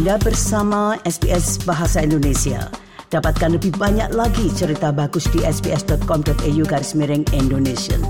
Anda bersama SBS Bahasa Indonesia. Dapatkan lebih banyak lagi cerita bagus di sbs.com.au garis miring Indonesia.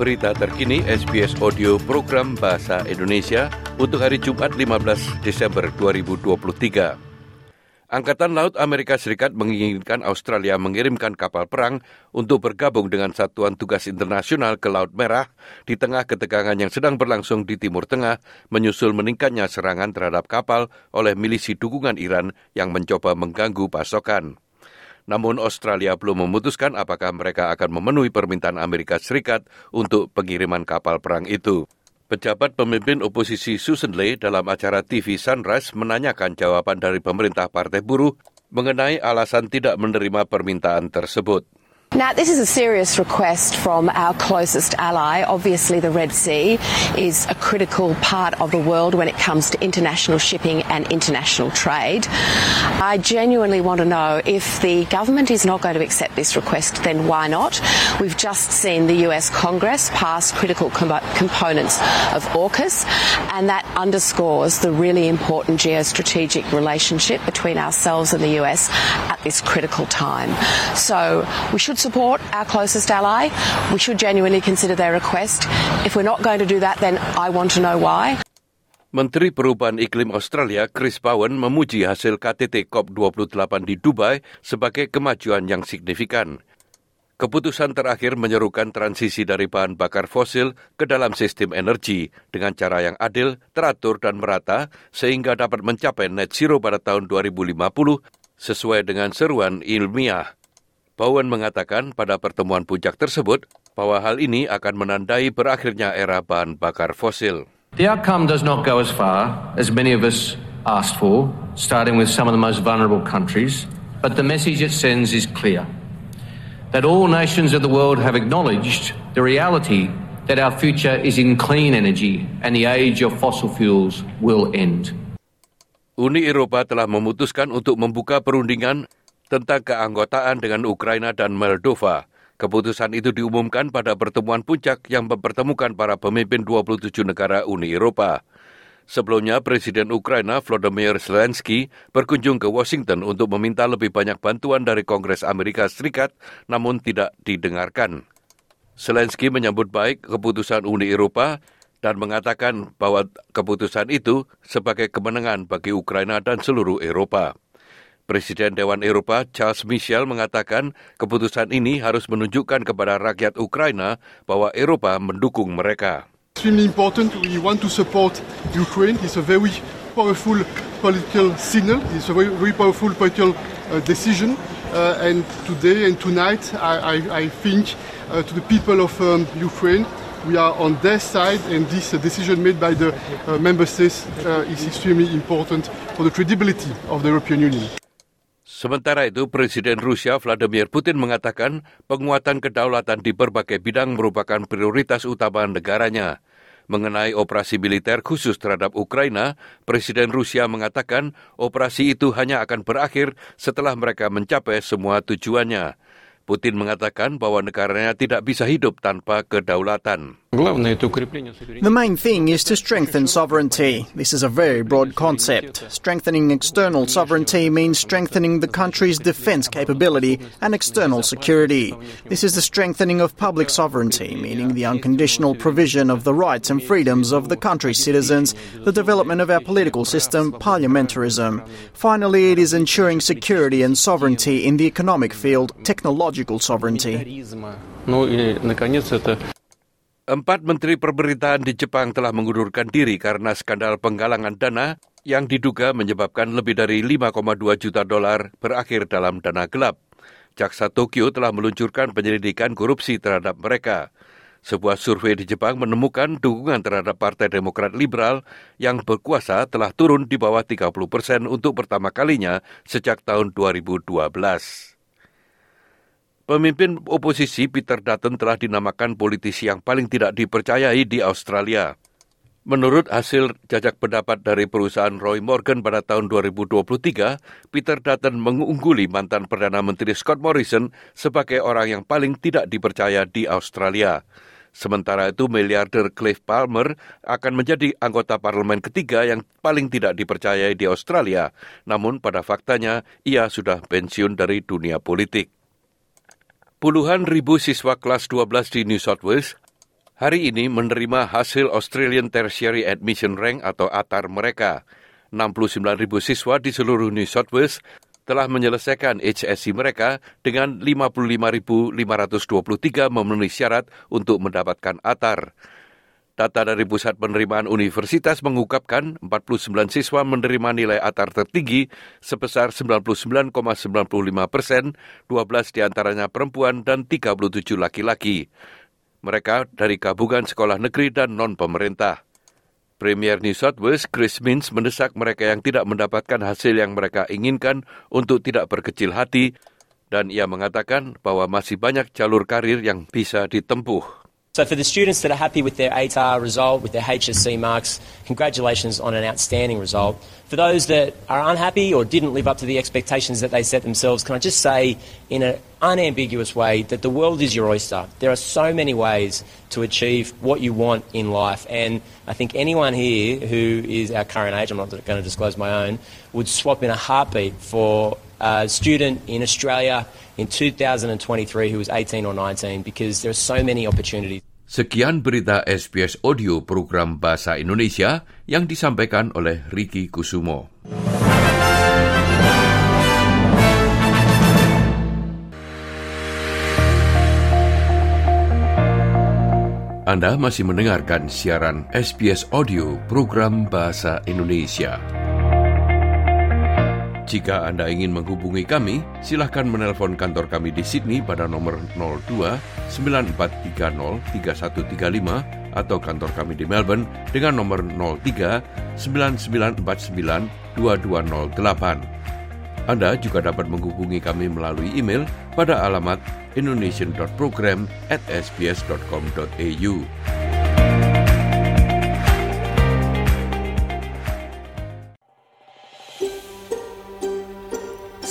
Berita terkini SBS Audio Program Bahasa Indonesia untuk hari Jumat 15 Desember 2023. Angkatan Laut Amerika Serikat menginginkan Australia mengirimkan kapal perang untuk bergabung dengan Satuan Tugas Internasional ke Laut Merah di tengah ketegangan yang sedang berlangsung di Timur Tengah menyusul meningkatnya serangan terhadap kapal oleh milisi dukungan Iran yang mencoba mengganggu pasokan. Namun Australia belum memutuskan apakah mereka akan memenuhi permintaan Amerika Serikat untuk pengiriman kapal perang itu. Pejabat pemimpin oposisi Susan Lee dalam acara TV Sunrise menanyakan jawaban dari pemerintah Partai Buruh mengenai alasan tidak menerima permintaan tersebut. Now, this is a serious request from our closest ally. Obviously, the Red Sea is a critical part of the world when it comes to international shipping and international trade. I genuinely want to know if the government is not going to accept this request, then why not? We've just seen the US Congress pass critical com- components of AUKUS, and that underscores the really important geostrategic relationship between ourselves and the US at this critical time. So, we should support our closest ally. We should genuinely consider their request. If we're not going to do that, then I want to know why. Menteri Perubahan Iklim Australia Chris Bowen memuji hasil KTT COP28 di Dubai sebagai kemajuan yang signifikan. Keputusan terakhir menyerukan transisi dari bahan bakar fosil ke dalam sistem energi dengan cara yang adil, teratur, dan merata sehingga dapat mencapai net zero pada tahun 2050 sesuai dengan seruan ilmiah. Bowen mengatakan pada pertemuan puncak tersebut bahwa hal ini akan menandai berakhirnya era bahan bakar fosil. The outcome does not go as far as many of us asked for, starting with some of the most vulnerable countries, but the message it sends is clear that all nations of the world have acknowledged the reality that our future is in clean energy and the age of fossil fuels will end. Uni Eropa telah memutuskan untuk membuka perundingan tentang keanggotaan dengan Ukraina dan Moldova. Keputusan itu diumumkan pada pertemuan puncak yang mempertemukan para pemimpin 27 negara Uni Eropa. Sebelumnya, Presiden Ukraina Volodymyr Zelensky berkunjung ke Washington untuk meminta lebih banyak bantuan dari Kongres Amerika Serikat, namun tidak didengarkan. Zelensky menyambut baik keputusan Uni Eropa dan mengatakan bahwa keputusan itu sebagai kemenangan bagi Ukraina dan seluruh Eropa. Presiden Dewan Eropa Charles Michel mengatakan keputusan ini harus menunjukkan kepada rakyat Ukraina bahwa Eropa mendukung mereka. Extremely important. We want to support Ukraine. It's a very powerful political signal. It's a very, very powerful political uh, decision. Uh, and today and tonight, I, I, I think uh, to the people of um, Ukraine, we are on their side, and this uh, decision made by the uh, member states uh, is extremely important for the credibility of the European Union. Sementara itu, Presiden Rusia Vladimir Putin mengatakan penguatan kedaulatan di berbagai bidang merupakan prioritas utama negaranya. Mengenai operasi militer khusus terhadap Ukraina, Presiden Rusia mengatakan operasi itu hanya akan berakhir setelah mereka mencapai semua tujuannya. Putin mengatakan bahwa negaranya tidak bisa hidup tanpa kedaulatan. The main thing is to strengthen sovereignty. This is a very broad concept. Strengthening external sovereignty means strengthening the country's defense capability and external security. This is the strengthening of public sovereignty, meaning the unconditional provision of the rights and freedoms of the country's citizens, the development of our political system, parliamentarism. Finally, it is ensuring security and sovereignty in the economic field, technological sovereignty. Empat menteri pemerintahan di Jepang telah mengundurkan diri karena skandal penggalangan dana yang diduga menyebabkan lebih dari 5,2 juta dolar berakhir dalam dana gelap. Jaksa Tokyo telah meluncurkan penyelidikan korupsi terhadap mereka. Sebuah survei di Jepang menemukan dukungan terhadap Partai Demokrat Liberal yang berkuasa telah turun di bawah 30 persen untuk pertama kalinya sejak tahun 2012. Pemimpin oposisi Peter Dutton telah dinamakan politisi yang paling tidak dipercayai di Australia. Menurut hasil jajak pendapat dari perusahaan Roy Morgan pada tahun 2023, Peter Dutton mengungguli mantan Perdana Menteri Scott Morrison sebagai orang yang paling tidak dipercaya di Australia. Sementara itu, miliarder Cliff Palmer akan menjadi anggota parlemen ketiga yang paling tidak dipercayai di Australia. Namun pada faktanya, ia sudah pensiun dari dunia politik. Puluhan ribu siswa kelas 12 di New South Wales hari ini menerima hasil Australian Tertiary Admission Rank atau ATAR mereka. 69 ribu siswa di seluruh New South Wales telah menyelesaikan HSC mereka dengan 55.523 memenuhi syarat untuk mendapatkan ATAR. Data dari Pusat Penerimaan Universitas mengungkapkan 49 siswa menerima nilai ATAR tertinggi sebesar 99,95 persen, 12 di antaranya perempuan dan 37 laki-laki. Mereka dari gabungan sekolah negeri dan non-pemerintah. Premier New South Wales Chris Minns mendesak mereka yang tidak mendapatkan hasil yang mereka inginkan untuk tidak berkecil hati dan ia mengatakan bahwa masih banyak jalur karir yang bisa ditempuh. So for the students that are happy with their ATAR result, with their HSC marks, congratulations on an outstanding result. For those that are unhappy or didn't live up to the expectations that they set themselves, can I just say in an unambiguous way that the world is your oyster. There are so many ways to achieve what you want in life. And I think anyone here who is our current age, I'm not going to disclose my own, would swap in a heartbeat for a student in Australia in 2023 who was 18 or 19 because there are so many opportunities. Sekian berita SBS Audio program Bahasa Indonesia yang disampaikan oleh Riki Kusumo. Anda masih mendengarkan siaran SBS Audio program Bahasa Indonesia. Jika Anda ingin menghubungi kami, silahkan menelpon kantor kami di Sydney pada nomor 02 9430 3135 atau kantor kami di Melbourne dengan nomor 03 9949 2208. Anda juga dapat menghubungi kami melalui email pada alamat indonesian.program at sbs.com.au.